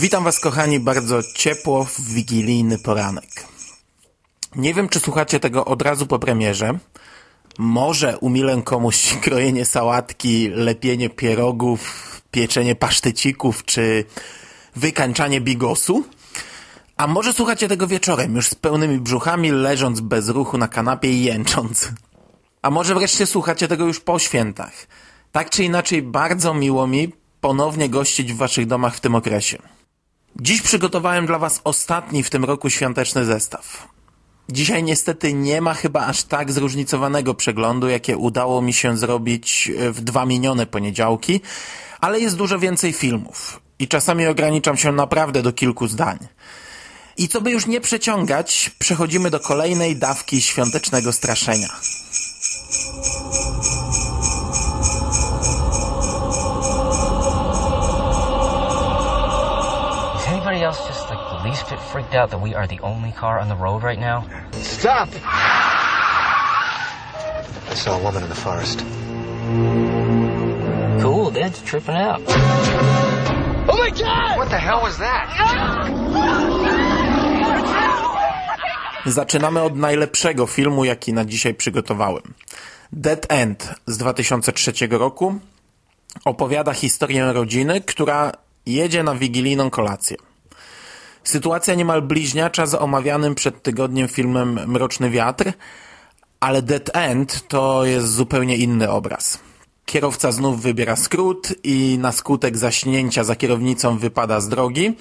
Witam Was, kochani, bardzo ciepło w wigilijny poranek. Nie wiem, czy słuchacie tego od razu po premierze. Może umilę komuś krojenie sałatki, lepienie pierogów, pieczenie pasztecików czy wykańczanie bigosu. A może słuchacie tego wieczorem, już z pełnymi brzuchami, leżąc bez ruchu na kanapie i jęcząc. A może wreszcie słuchacie tego już po świętach. Tak czy inaczej, bardzo miło mi ponownie gościć w waszych domach w tym okresie. Dziś przygotowałem dla was ostatni w tym roku świąteczny zestaw. Dzisiaj niestety nie ma chyba aż tak zróżnicowanego przeglądu, jakie udało mi się zrobić w dwa minione poniedziałki, ale jest dużo więcej filmów i czasami ograniczam się naprawdę do kilku zdań. I co by już nie przeciągać, przechodzimy do kolejnej dawki świątecznego straszenia. Freaked out that we are the only car on the road right now? Stop! I saw a woman in the forest. Cool, Dad's tripping out. Oh my god! What the hell was that? Zaczynamy od najlepszego filmu, jaki na dzisiaj przygotowałem. Dead End z 2003 roku opowiada historię rodziny, która jedzie na wigilijną kolację. Sytuacja niemal bliźniacza z omawianym przed tygodniem filmem Mroczny Wiatr, ale Dead End to jest zupełnie inny obraz. Kierowca znów wybiera skrót i na skutek zaśnięcia za kierownicą wypada z drogi.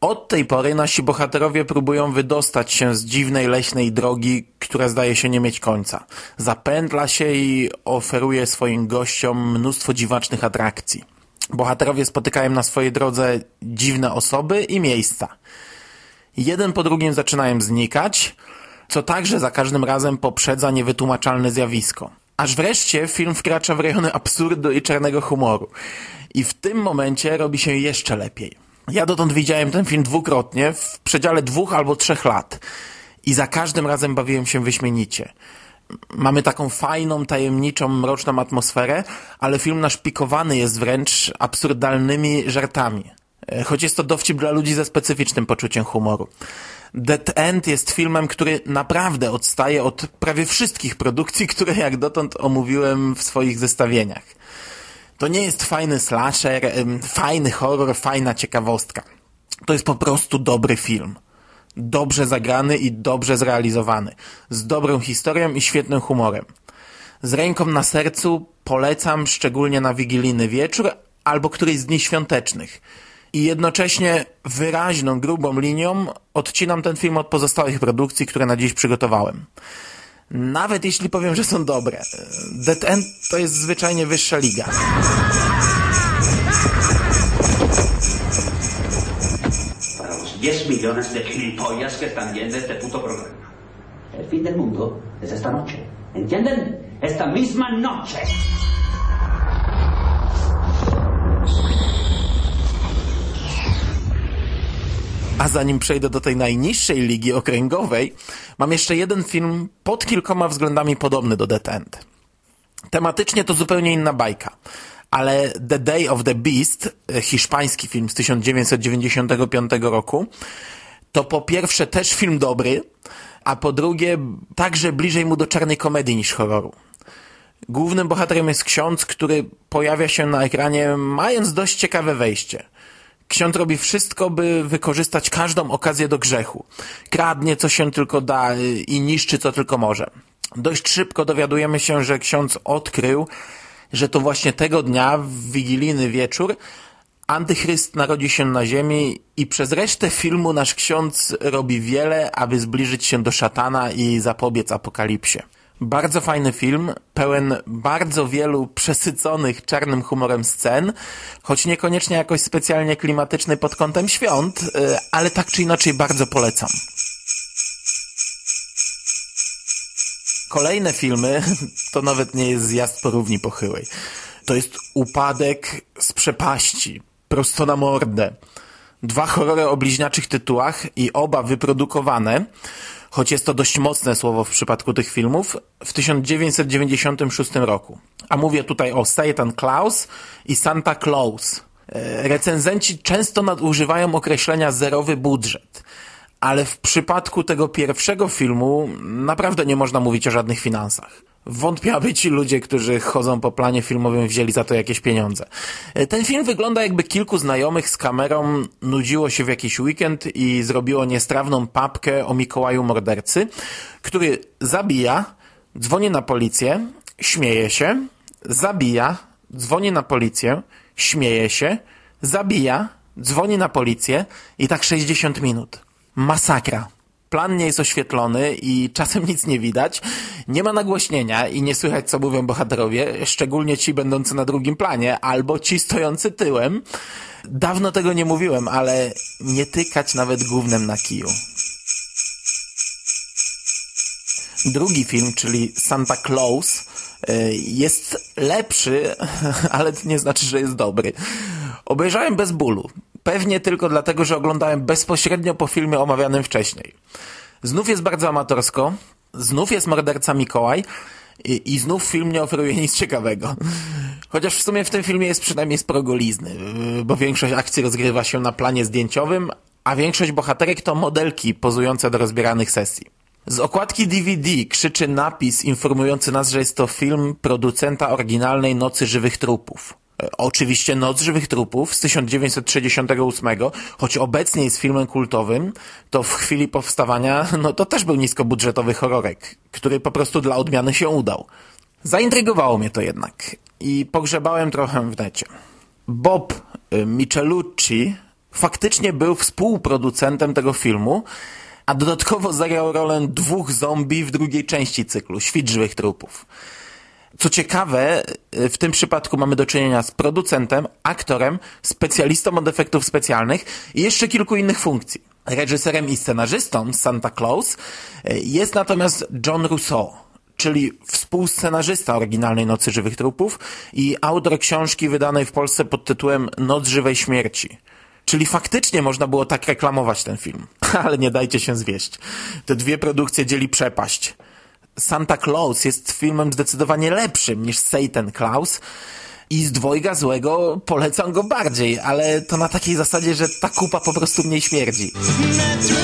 Od tej pory nasi bohaterowie próbują wydostać się z dziwnej leśnej drogi, która zdaje się nie mieć końca. Zapętla się i oferuje swoim gościom mnóstwo dziwacznych atrakcji. Bohaterowie spotykają na swojej drodze dziwne osoby i miejsca. Jeden po drugim zaczynają znikać, co także za każdym razem poprzedza niewytłumaczalne zjawisko. Aż wreszcie film wkracza w rejony absurdu i czarnego humoru. I w tym momencie robi się jeszcze lepiej. Ja dotąd widziałem ten film dwukrotnie, w przedziale dwóch albo trzech lat. I za każdym razem bawiłem się wyśmienicie. Mamy taką fajną, tajemniczą, mroczną atmosferę, ale film naszpikowany jest wręcz absurdalnymi żartami. E, choć jest to dowcip dla ludzi ze specyficznym poczuciem humoru. Dead End jest filmem, który naprawdę odstaje od prawie wszystkich produkcji, które jak dotąd omówiłem w swoich zestawieniach. To nie jest fajny slasher, fajny horror, fajna ciekawostka. To jest po prostu dobry film. Dobrze zagrany i dobrze zrealizowany. Z dobrą historią i świetnym humorem. Z ręką na sercu polecam szczególnie na wigilijny wieczór albo któryś z dni świątecznych. I jednocześnie wyraźną, grubą linią odcinam ten film od pozostałych produkcji, które na dziś przygotowałem. Nawet jeśli powiem, że są dobre. Dead End to jest zwyczajnie wyższa liga. 10 millones de gilipollas que están viendo este puto programa. El fin del mundo es esta noche. ¿Entienden? Esta misma noche. A zanim przejdę do tej najniższej ligi okręgowej, mam jeszcze jeden film pod kilkoma względami podobny do Dead End. Tematycznie to zupełnie inna bajka, ale The Day of the Beast, hiszpański film z 1995 roku, to po pierwsze też film dobry, a po drugie także bliżej mu do czarnej komedii niż horroru. Głównym bohaterem jest ksiądz, który pojawia się na ekranie mając dość ciekawe wejście. Ksiądz robi wszystko, by wykorzystać każdą okazję do grzechu. Kradnie, co się tylko da i niszczy, co tylko może. Dość szybko dowiadujemy się, że ksiądz odkrył, że to właśnie tego dnia, w wigilijny wieczór, Antychryst narodzi się na ziemi i przez resztę filmu nasz ksiądz robi wiele, aby zbliżyć się do szatana i zapobiec apokalipsie. Bardzo fajny film, pełen bardzo wielu przesyconych czarnym humorem scen, choć niekoniecznie jakoś specjalnie klimatyczny pod kątem świąt, y, ale tak czy inaczej bardzo polecam. Kolejne filmy to nawet nie jest zjazd po równi pochyłej. To jest upadek z przepaści, prosto na mordę. Dwa horrory o bliźniaczych tytułach i oba wyprodukowane, choć jest to dość mocne słowo w przypadku tych filmów, w 1996 roku. A mówię tutaj o Satan Claus i Santa Claus. E, recenzenci często nadużywają określenia zerowy budżet, ale w przypadku tego pierwszego filmu naprawdę nie można mówić o żadnych finansach. Wątpię, aby ci ludzie, którzy chodzą po planie filmowym, wzięli za to jakieś pieniądze. E, ten film wygląda jakby kilku znajomych z kamerą nudziło się w jakiś weekend i zrobiło niestrawną papkę o Mikołaju mordercy, który zabija, dzwoni na policję, śmieje się, zabija, dzwoni na policję, śmieje się, zabija, dzwoni na policję i tak 60 minut. Masakra. Plan nie jest oświetlony i czasem nic nie widać. Nie ma nagłośnienia i nie słychać, co mówią bohaterowie, szczególnie ci będący na drugim planie, albo ci stojący tyłem. Dawno tego nie mówiłem, ale nie tykać nawet głównym na kiju. Drugi film, czyli Santa Claus, y, jest lepszy, ale to nie znaczy, że jest dobry. Obejrzałem bez bólu. Pewnie tylko dlatego, że oglądałem bezpośrednio po filmie omawianym wcześniej. Znów jest bardzo amatorsko, znów jest morderca Mikołaj i, i znów film nie oferuje nic ciekawego. Chociaż w sumie w tym filmie jest przynajmniej sporo golizny, bo większość akcji rozgrywa się na planie zdjęciowym, a większość bohaterek to modelki pozujące do rozbieranych sesji. Z okładki DVD krzyczy napis informujący nas, że jest to film producenta oryginalnej Nocy Żywych Trupów. Oczywiście Noc Żywych Trupów z 1968, choć obecnie jest filmem kultowym, to w chwili powstawania, no to też był niskobudżetowy horrorek, który po prostu dla odmiany się udał. Zaintrygowało mnie to jednak i pogrzebałem trochę w necie. Bob y, Michelucci faktycznie był współproducentem tego filmu, a dodatkowo zagrał rolę dwóch zombie w drugiej części cyklu, Świt Żywych Trupów. Co ciekawe, w tym przypadku mamy do czynienia z producentem, aktorem, specjalistą od efektów specjalnych i jeszcze kilku innych funkcji. Reżyserem i scenarzystą Santa Claus jest natomiast John Rousseau, czyli współscenarzysta oryginalnej Nocy Żywych Trupów i autor książki wydanej w Polsce pod tytułem Noc Żywej Śmierci. Czyli faktycznie można było tak reklamować ten film. Ale nie dajcie się zwieść. Te dwie produkcje dzieli przepaść. Santa Claus jest filmem zdecydowanie lepszym niż Satan Claus i z dwojga złego polecam go bardziej, ale to na takiej zasadzie, że ta kupa po prostu mniej śmierdzi. I co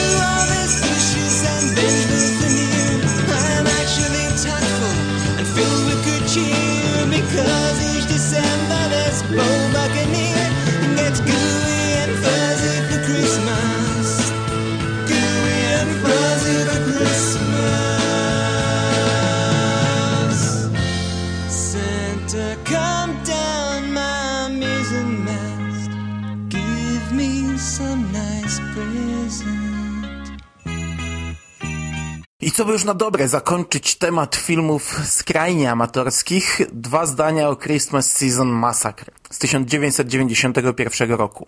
by już na dobre zakończyć temat filmów skrajnie amatorskich, dwa zdania o Christmas Season Massacre z 1991 roku.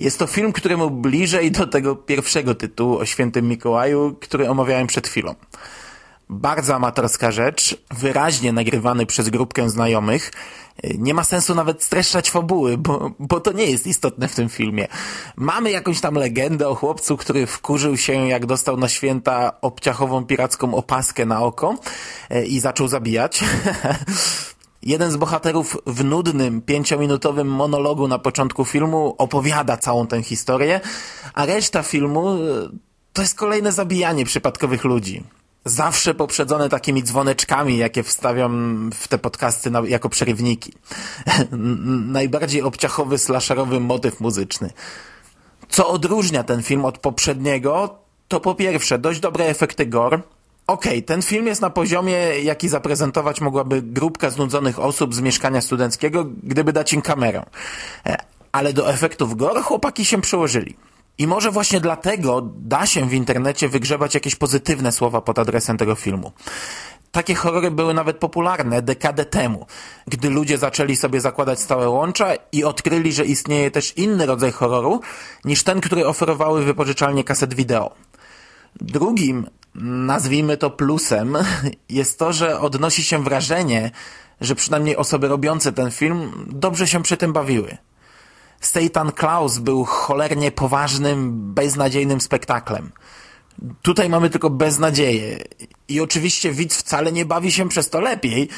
Jest to film, któremu bliżej do tego pierwszego tytułu o świętym Mikołaju, który omawiałem przed chwilą. Bardzo amatorska rzecz, wyraźnie nagrywany przez grupkę znajomych. Nie ma sensu nawet streszczać fabuły, bo, bo to nie jest istotne w tym filmie. Mamy jakąś tam legendę o chłopcu, który wkurzył się, jak dostał na święta obciachową piracką opaskę na oko e, i zaczął zabijać. Jeden z bohaterów w nudnym, pięciominutowym monologu na początku filmu opowiada całą tę historię, a reszta filmu e, to jest kolejne zabijanie przypadkowych ludzi zawsze poprzedzone takimi dzwoneczkami, jakie wstawiam w te podcasty na, jako przerywniki. Najbardziej obciachowy, slasherowy motyw muzyczny. Co odróżnia ten film od poprzedniego, to po pierwsze dość dobre efekty gore. Okej, okay, ten film jest na poziomie, jaki zaprezentować mogłaby grupka znudzonych osób z mieszkania studenckiego, gdyby dać im kamerę. E, ale do efektów gore chłopaki się przełożyli. I może właśnie dlatego da się w internecie wygrzebać jakieś pozytywne słowa pod adresem tego filmu. Takie horrory były nawet popularne dekadę temu, gdy ludzie zaczęli sobie zakładać stałe łącza i odkryli, że istnieje też inny rodzaj horroru niż ten, który oferowały wypożyczalnie kaset wideo. Drugim, nazwijmy to plusem, jest to, że odnosi się wrażenie, że przynajmniej osoby robiące ten film dobrze się przy tym bawiły. Satan Klaus był cholernie poważnym, beznadziejnym spektaklem. Tutaj mamy tylko beznadzieję. I oczywiście widz wcale nie bawi się przez to lepiej,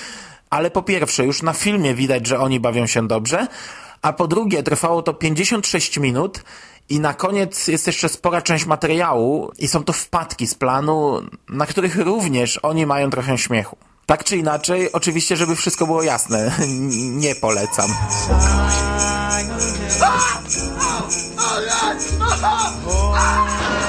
ale po pierwsze, już na filmie widać, że oni bawią się dobrze, a po drugie, trwało to 56 minut i na koniec jest jeszcze spora część materiału i są to wpadki z planu, na których również oni mają trochę śmiechu. Tak czy inaczej, oczywiście, żeby wszystko było jasne, nie polecam. Oh, oh, oh, Lord. Oh.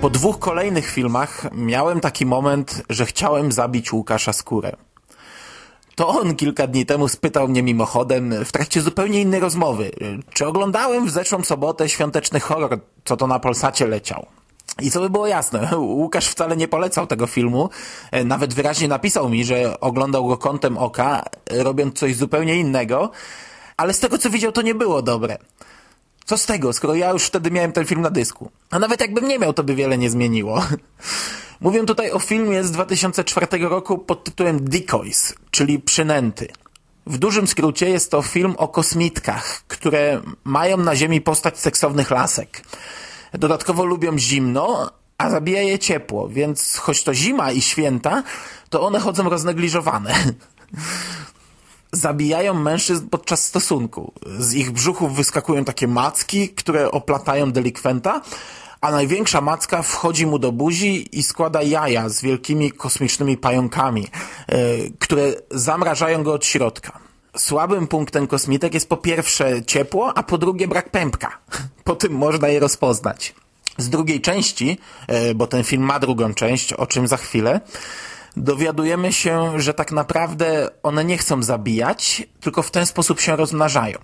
Po dwóch kolejnych filmach miałem taki moment, że chciałem zabić Łukasza Skórę. To on kilka dni temu spytał mnie mimochodem w trakcie zupełnie innej rozmowy, czy oglądałem w zeszłą sobotę świąteczny horror, co to na Polsacie leciał. I co by było jasne, Łukasz wcale nie polecał tego filmu, nawet wyraźnie napisał mi, że oglądał go kątem oka, robiąc coś zupełnie innego, ale z tego co widział to nie było dobre. Co z tego, skoro ja już wtedy miałem ten film na dysku? A nawet jakbym nie miał, to by wiele nie zmieniło. Mówię tutaj o filmie z 2004 roku pod tytułem Decoys, czyli Przynęty. W dużym skrócie jest to film o kosmitkach, które mają na Ziemi postać seksownych lasek. Dodatkowo lubią zimno, a zabija je ciepło, więc choć to zima i święta, to one chodzą roznegliżowane. Zabijają mężczyzn podczas stosunku. Z ich brzuchów wyskakują takie macki, które oplatają delikwenta, a największa macka wchodzi mu do buzi i składa jaja z wielkimi kosmicznymi pająkami, yy, które zamrażają go od środka. Słabym punktem kosmitek jest po pierwsze ciepło, a po drugie brak pępka. Po tym można je rozpoznać. Z drugiej części, yy, bo ten film ma drugą część, o czym za chwilę, dowiadujemy się, że tak naprawdę one nie chcą zabijać, tylko w ten sposób się rozmnażają.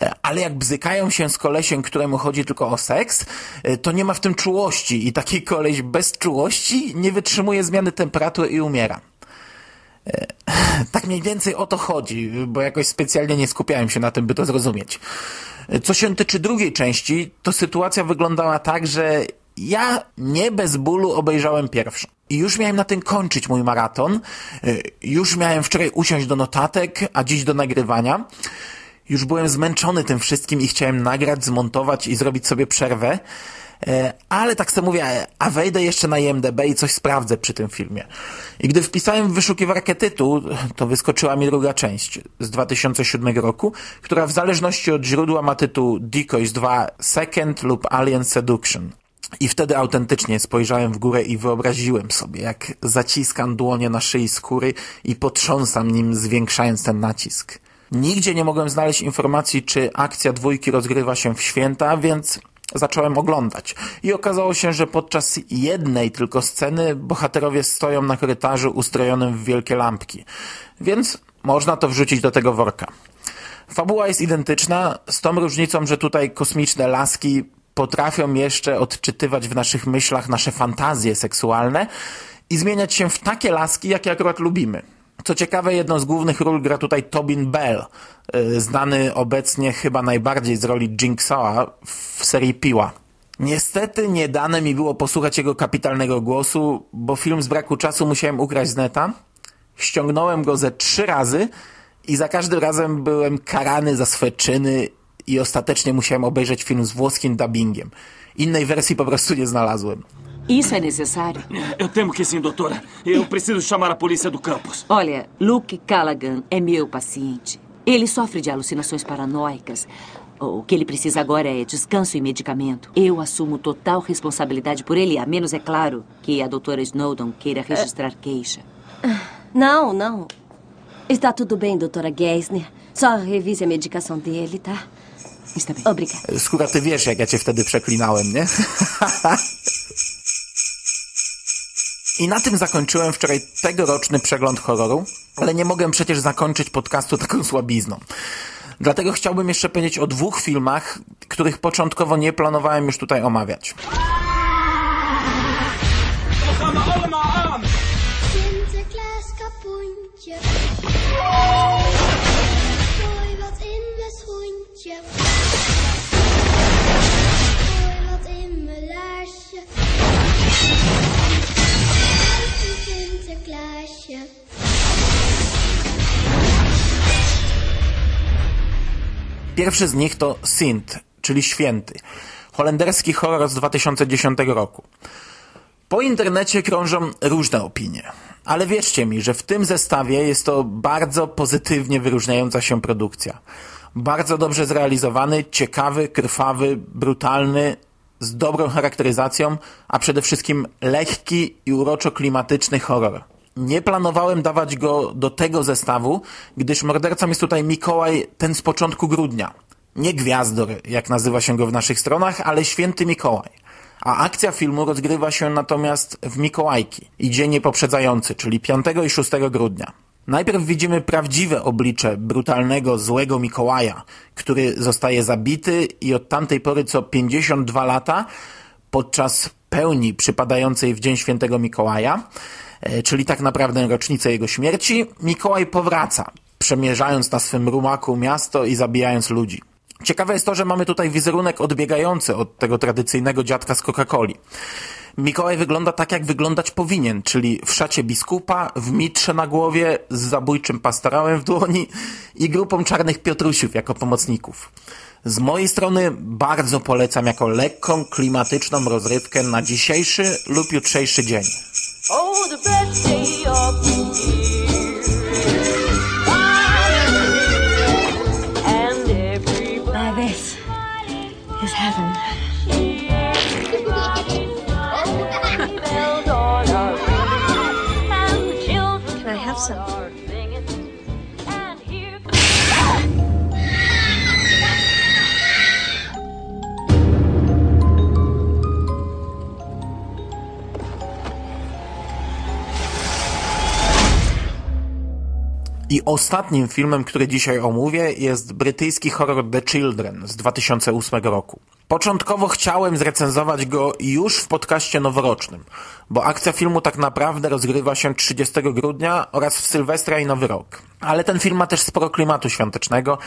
E, Ale jak bzykają się z kolesiem, któremu chodzi tylko o seks, e, to nie ma w tym czułości i taki koleś bez czułości nie wytrzymuje zmiany temperatury i umiera. E, Tak mniej więcej o to chodzi, bo jakoś specjalnie nie skupiałem się na tym, by to zrozumieć. Co się tyczy drugiej części, to sytuacja wyglądała tak, że ja nie bez bólu obejrzałem pierwszą. I już miałem na tym kończyć mój maraton. Y, Już miałem wczoraj usiąść do notatek, a dziś do nagrywania. Już byłem zmęczony tym wszystkim i chciałem nagrać, zmontować i zrobić sobie przerwę. E, Ale tak sobie mówię, a wejdę jeszcze na IMDB i coś sprawdzę przy tym filmie. I gdy wpisałem w wyszukiwarkę tytuł, to wyskoczyła mi druga część z 2007 roku, która w zależności od źródła ma tytuł Decoys 2 Second lub Alien Seduction. I wtedy autentycznie spojrzałem w górę i wyobraziłem sobie, jak zaciskam dłonie na szyi skóry i potrząsam nim, zwiększając ten nacisk. Nigdzie nie mogłem znaleźć informacji, czy akcja dwójki rozgrywa się w święta, więc zacząłem oglądać. I okazało się, że podczas jednej tylko sceny bohaterowie stoją na korytarzu ustrojonym w wielkie lampki. Więc można to wrzucić do tego worka. Fabuła jest identyczna, z tą różnicą, że tutaj kosmiczne laski potrafią jeszcze odczytywać w naszych myślach nasze fantazje seksualne i zmieniać się w takie laski, jakie akurat lubimy. Co ciekawe, jedną z głównych ról gra tutaj Tobin Bell, y, znany obecnie chyba najbardziej z roli Jinksawa w serii Piła. Niestety nie dane mi było posłuchać jego kapitalnego głosu, bo film z braku czasu musiałem ukraść z neta. Ściągnąłem go ze trzy razy i za każdym razem byłem karany za swe czyny i ostatecznie musiałem obejrzeć film z włoskim dubbingiem. Innej wersji po prostu nie znalazłem. Isso é necessário? Eu temo que sim, doutora. Eu preciso chamar a polícia do campus. Olha, Luke Callaghan é meu paciente. Ele sofre de alucinações paranoicas. O que ele precisa agora é descanso e medicamento. Eu assumo total responsabilidade por ele, a menos, é claro, que a doutora Snowdon queira registrar queixa. Não, não. Está tudo bem, doutora Geisner. Só revise a medicação dele, tá? Obrigada. Skóra, ty wiesz, jak ja cię wtedy przeklinałem, nie? I na tym zakończyłem wczoraj tegoroczny przegląd horroru, ale nie mogę przecież zakończyć podcastu taką słabizną. Dlatego chciałbym jeszcze powiedzieć o dwóch filmach, których początkowo nie planowałem już tutaj omawiać. Pierwszy z nich to Sint, czyli Święty, holenderski horror z 2010 roku. Po internecie krążą różne opinie, ale wierzcie mi, że w tym zestawie jest to bardzo pozytywnie wyróżniająca się produkcja. Bardzo dobrze zrealizowany, ciekawy, krwawy, brutalny, z dobrą charakteryzacją, a przede wszystkim lekki i uroczo-klimatyczny horror. Nie planowałem dawać go do tego zestawu, gdyż mordercą jest tutaj Mikołaj ten z początku grudnia. Nie Gwiazdor, jak nazywa się go w naszych stronach, ale Święty Mikołaj. A akcja filmu rozgrywa się natomiast w Mikołajki i dzień poprzedzający, czyli 5 i 6 grudnia. Najpierw widzimy prawdziwe oblicze brutalnego, złego Mikołaja, który zostaje zabity i od tamtej pory co 52 lata podczas pełni przypadającej w Dzień Świętego Mikołaja, czyli tak naprawdę rocznicę jego śmierci, Mikołaj powraca, przemierzając na swym rumaku miasto i zabijając ludzi. Ciekawe jest to, że mamy tutaj wizerunek odbiegający od tego tradycyjnego dziadka z Coca-Coli. Mikołaj wygląda tak, jak wyglądać powinien, czyli w szacie biskupa, w mitrze na głowie, z zabójczym pastorałem w dłoni i grupą czarnych piotrusiów jako pomocników. Z mojej strony bardzo polecam jako lekką, klimatyczną rozrywkę na dzisiejszy lub jutrzejszy dzień. Oh, the best day of the year. I ostatnim filmem, który dzisiaj omówię, jest brytyjski horror The Children z 2008 roku. Początkowo chciałem zrecenzować go już w podcaście noworocznym, bo akcja filmu tak naprawdę rozgrywa się 30 grudnia oraz w Sylwestra i Nowy Rok. Ale ten film ma też sporo klimatu świątecznego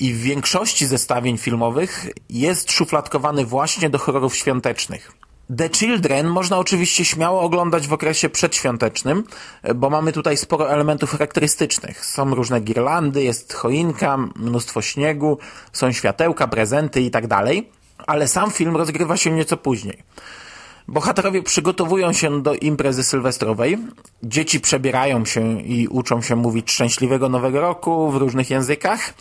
i w większości zestawień filmowych jest szufladkowany właśnie do horrorów świątecznych. The Children można oczywiście śmiało oglądać w okresie przedświątecznym, bo mamy tutaj sporo elementów charakterystycznych. Są różne girlandy, jest choinka, mnóstwo śniegu, są światełka, prezenty i tak dalej, ale sam film rozgrywa się nieco później. Bohaterowie przygotowują się do imprezy sylwestrowej, dzieci przebierają się i uczą się mówić szczęśliwego nowego roku w różnych językach.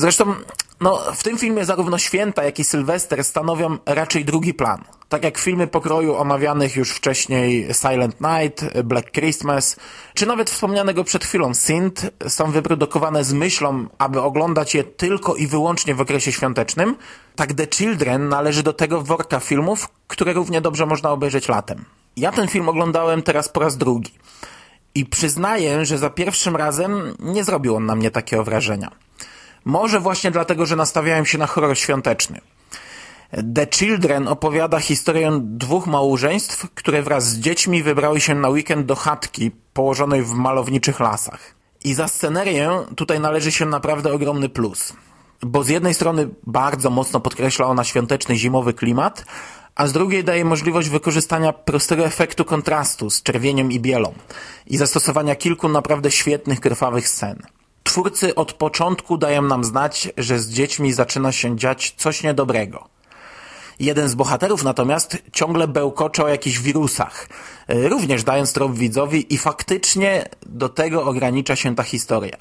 Zresztą no, w tym filmie zarówno święta, jak i Sylwester stanowią raczej drugi plan. Tak jak filmy pokroju omawianych już wcześniej Silent Night, Black Christmas, czy nawet wspomnianego przed chwilą Sint są wyprodukowane z myślą, aby oglądać je tylko i wyłącznie w okresie świątecznym, tak The Children należy do tego worka filmów, które równie dobrze można obejrzeć latem. Ja ten film oglądałem teraz po raz drugi. I przyznaję, że za pierwszym razem nie zrobił on na mnie takiego wrażenia. Może właśnie dlatego, że nastawiałem się na horror świąteczny. The Children opowiada historię dwóch małżeństw, które wraz z dziećmi wybrały się na weekend do chatki położonej w malowniczych lasach. I za scenerię tutaj należy się naprawdę ogromny plus. Bo z jednej strony bardzo mocno podkreśla ona świąteczny zimowy klimat, a z drugiej daje możliwość wykorzystania prostego efektu kontrastu z czerwieniem i bielą i zastosowania kilku naprawdę świetnych, krwawych scen. Twórcy od początku dają nam znać, że z dziećmi zaczyna się dziać coś niedobrego. Jeden z bohaterów natomiast ciągle bełkocze o jakichś wirusach, również dając trop widzowi i faktycznie do tego ogranicza się ta historia.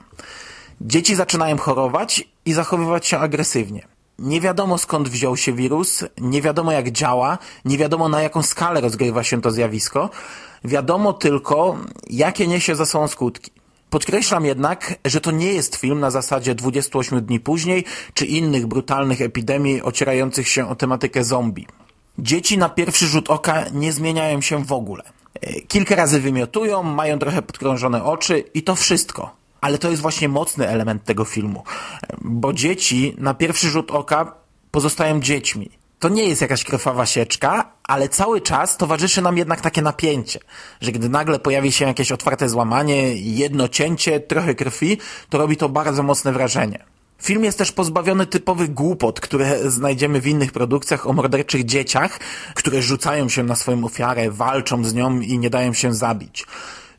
Dzieci zaczynają chorować i zachowywać się agresywnie. Nie wiadomo skąd wziął się wirus, nie wiadomo jak działa, nie wiadomo na jaką skalę rozgrywa się to zjawisko, wiadomo tylko jakie niesie za sobą skutki. Podkreślam jednak, że to nie jest film na zasadzie 28 dni później, czy innych brutalnych epidemii ocierających się o tematykę zombie. Dzieci na pierwszy rzut oka nie zmieniają się w ogóle. E, kilka razy wymiotują, mają trochę podkrążone oczy i to wszystko. Ale to jest właśnie mocny element tego filmu, e, bo dzieci na pierwszy rzut oka pozostają dziećmi to nie jest jakaś krwawa sieczka, ale cały czas towarzyszy nam jednak takie napięcie, że gdy nagle pojawi się jakieś otwarte złamanie, jedno cięcie, trochę krwi, to robi to bardzo mocne wrażenie. Film jest też pozbawiony typowych głupot, które znajdziemy w innych produkcjach o morderczych dzieciach, które rzucają się na swoją ofiarę, walczą z nią i nie dają się zabić.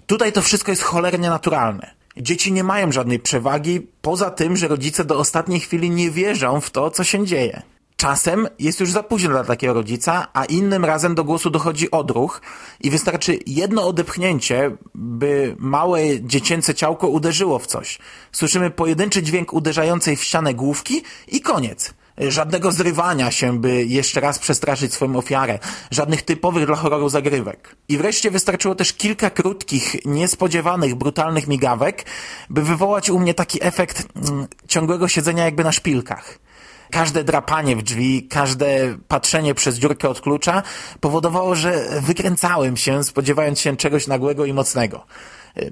Tutaj to wszystko jest cholernie naturalne. Dzieci nie mają żadnej przewagi, poza tym, że rodzice do ostatniej chwili nie wierzą w to, co się dzieje. Czasem jest już za późno dla takiego rodzica, a innym razem do głosu dochodzi odruch i wystarczy jedno odepchnięcie, by małe dziecięce ciałko uderzyło w coś. Słyszymy pojedynczy dźwięk uderzającej w ścianę główki i koniec. Żadnego zrywania się, by jeszcze raz przestraszyć swoją ofiarę. Żadnych typowych dla horroru zagrywek. I wreszcie wystarczyło też kilka krótkich, niespodziewanych, brutalnych migawek, by wywołać u mnie taki efekt mm, ciągłego siedzenia jakby na szpilkach. Każde drapanie w drzwi, każde patrzenie przez dziurkę od klucza powodowało, że wykręcałem się, spodziewając się czegoś nagłego i mocnego.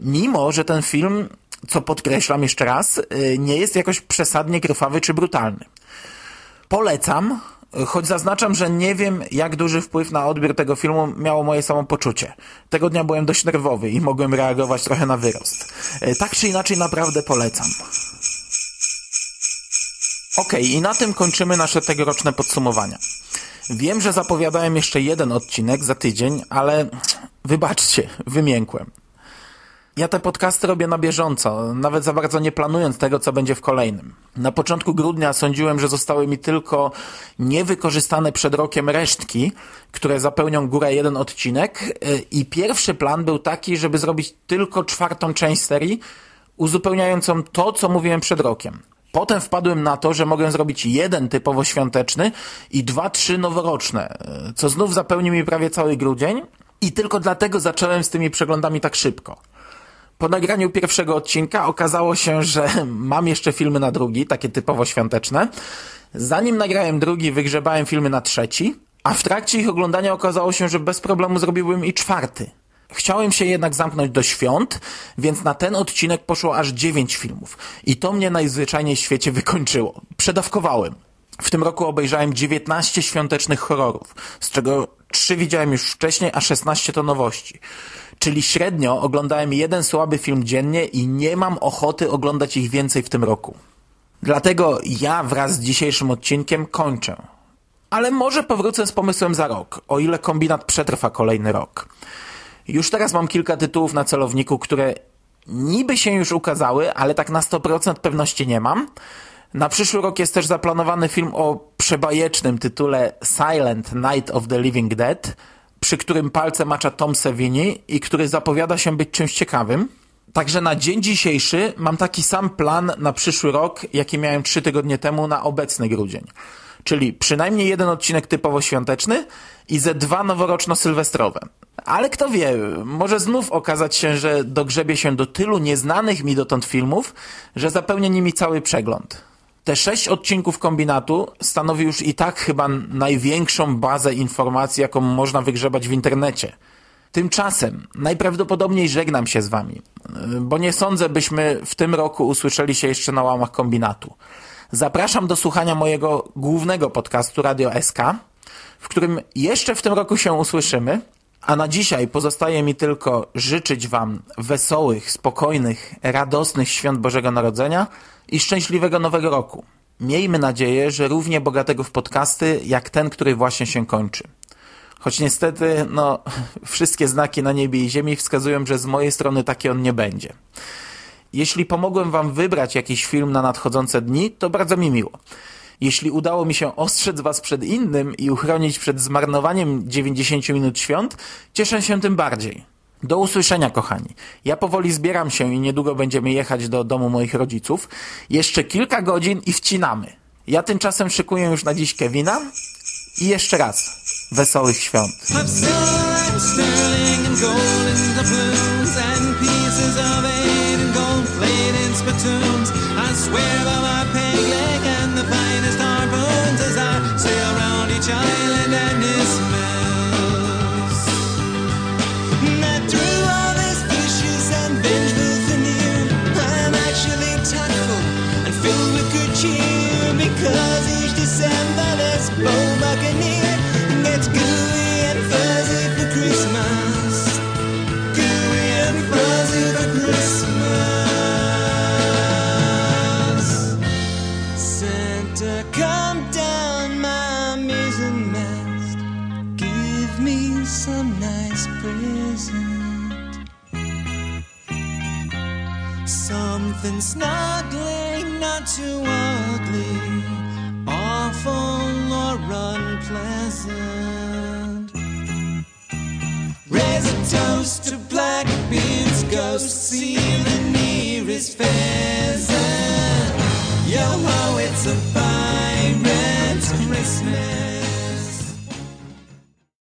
Mimo, że ten film, co podkreślam jeszcze raz, nie jest jakoś przesadnie krwawy czy brutalny. Polecam, choć zaznaczam, że nie wiem, jak duży wpływ na odbiór tego filmu miało moje samopoczucie. Tego dnia byłem dość nerwowy i mogłem reagować trochę na wyrost. Tak czy inaczej, naprawdę polecam. Okej, okay, i na tym kończymy nasze tegoroczne podsumowania. Wiem, że zapowiadałem jeszcze jeden odcinek za tydzień, ale wybaczcie, wymiękłem. Ja te podcasty robię na bieżąco, nawet za bardzo nie planując tego, co będzie w kolejnym. Na początku grudnia sądziłem, że zostały mi tylko niewykorzystane przed rokiem resztki, które zapełnią górę jeden odcinek i pierwszy plan był taki, żeby zrobić tylko czwartą część serii, uzupełniającą to, co mówiłem przed rokiem. Potem wpadłem na to, że mogę zrobić jeden typowo świąteczny i dwa, trzy noworoczne, co znów zapełni mi prawie cały grudzień i tylko dlatego zacząłem z tymi przeglądami tak szybko. Po nagraniu pierwszego odcinka okazało się, że mam jeszcze filmy na drugi, takie typowo świąteczne. Zanim nagrałem drugi, wygrzebałem filmy na trzeci, a w trakcie ich oglądania okazało się, że bez problemu zrobiłbym i czwarty. Chciałem się jednak zamknąć do świąt, więc na ten odcinek poszło aż 9 filmów. I to mnie najzwyczajniej w świecie wykończyło. Przedawkowałem. W tym roku obejrzałem 19 świątecznych horrorów, z czego 3 widziałem już wcześniej, a 16 to nowości. Czyli średnio oglądałem jeden słaby film dziennie i nie mam ochoty oglądać ich więcej w tym roku. Dlatego ja wraz z dzisiejszym odcinkiem kończę. Ale może powrócę z pomysłem za rok, o ile kombinat przetrwa kolejny rok. Już teraz mam kilka tytułów na celowniku, które niby się już ukazały, ale tak na 100% pewności nie mam. Na przyszły rok jest też zaplanowany film o przebajecznym tytule Silent Night of the Living Dead, przy którym palce macza Tom Savini i który zapowiada się być czymś ciekawym. Także na dzień dzisiejszy mam taki sam plan na przyszły rok, jaki miałem trzy tygodnie temu na obecny grudzień. Czyli przynajmniej jeden odcinek typowo świąteczny i ze dwa noworoczno-sylwestrowe. Ale kto wie, może znów okazać się, że dogrzebie się do tylu nieznanych mi dotąd filmów, że zapełnię nimi cały przegląd. Te sześć odcinków kombinatu stanowi już i tak chyba największą bazę informacji, jaką można wygrzebać w internecie. Tymczasem najprawdopodobniej żegnam się z wami, bo nie sądzę, byśmy w tym roku usłyszeli się jeszcze na łamach kombinatu. Zapraszam do słuchania mojego głównego podcastu Radio SK, w którym jeszcze w tym roku się usłyszymy, a na dzisiaj pozostaje mi tylko życzyć Wam wesołych, spokojnych, radosnych świąt Bożego Narodzenia i szczęśliwego Nowego Roku. Miejmy nadzieję, że równie bogatego w podcasty, jak ten, który właśnie się kończy. Choć niestety, no, wszystkie znaki na niebie i ziemi wskazują, że z mojej strony taki on nie będzie. Jeśli pomogłem Wam wybrać jakiś film na nadchodzące dni, to bardzo mi miło. Jeśli udało mi się ostrzec Was przed innym i uchronić przed zmarnowaniem 90 minut świąt, cieszę się tym bardziej. Do usłyszenia, kochani. Ja powoli zbieram się i niedługo będziemy jechać do domu moich rodziców. Jeszcze kilka godzin i wcinamy. Ja tymczasem szykuję już na dziś Kevina i jeszcze raz wesołych świąt. Swear by my peg leg and the finest harpoons as I sail round each island and isthmus. That through all these fishes and vengeful veneer, I'm actually tactful and filled with good cheer because each December there's Bo Buccaneer.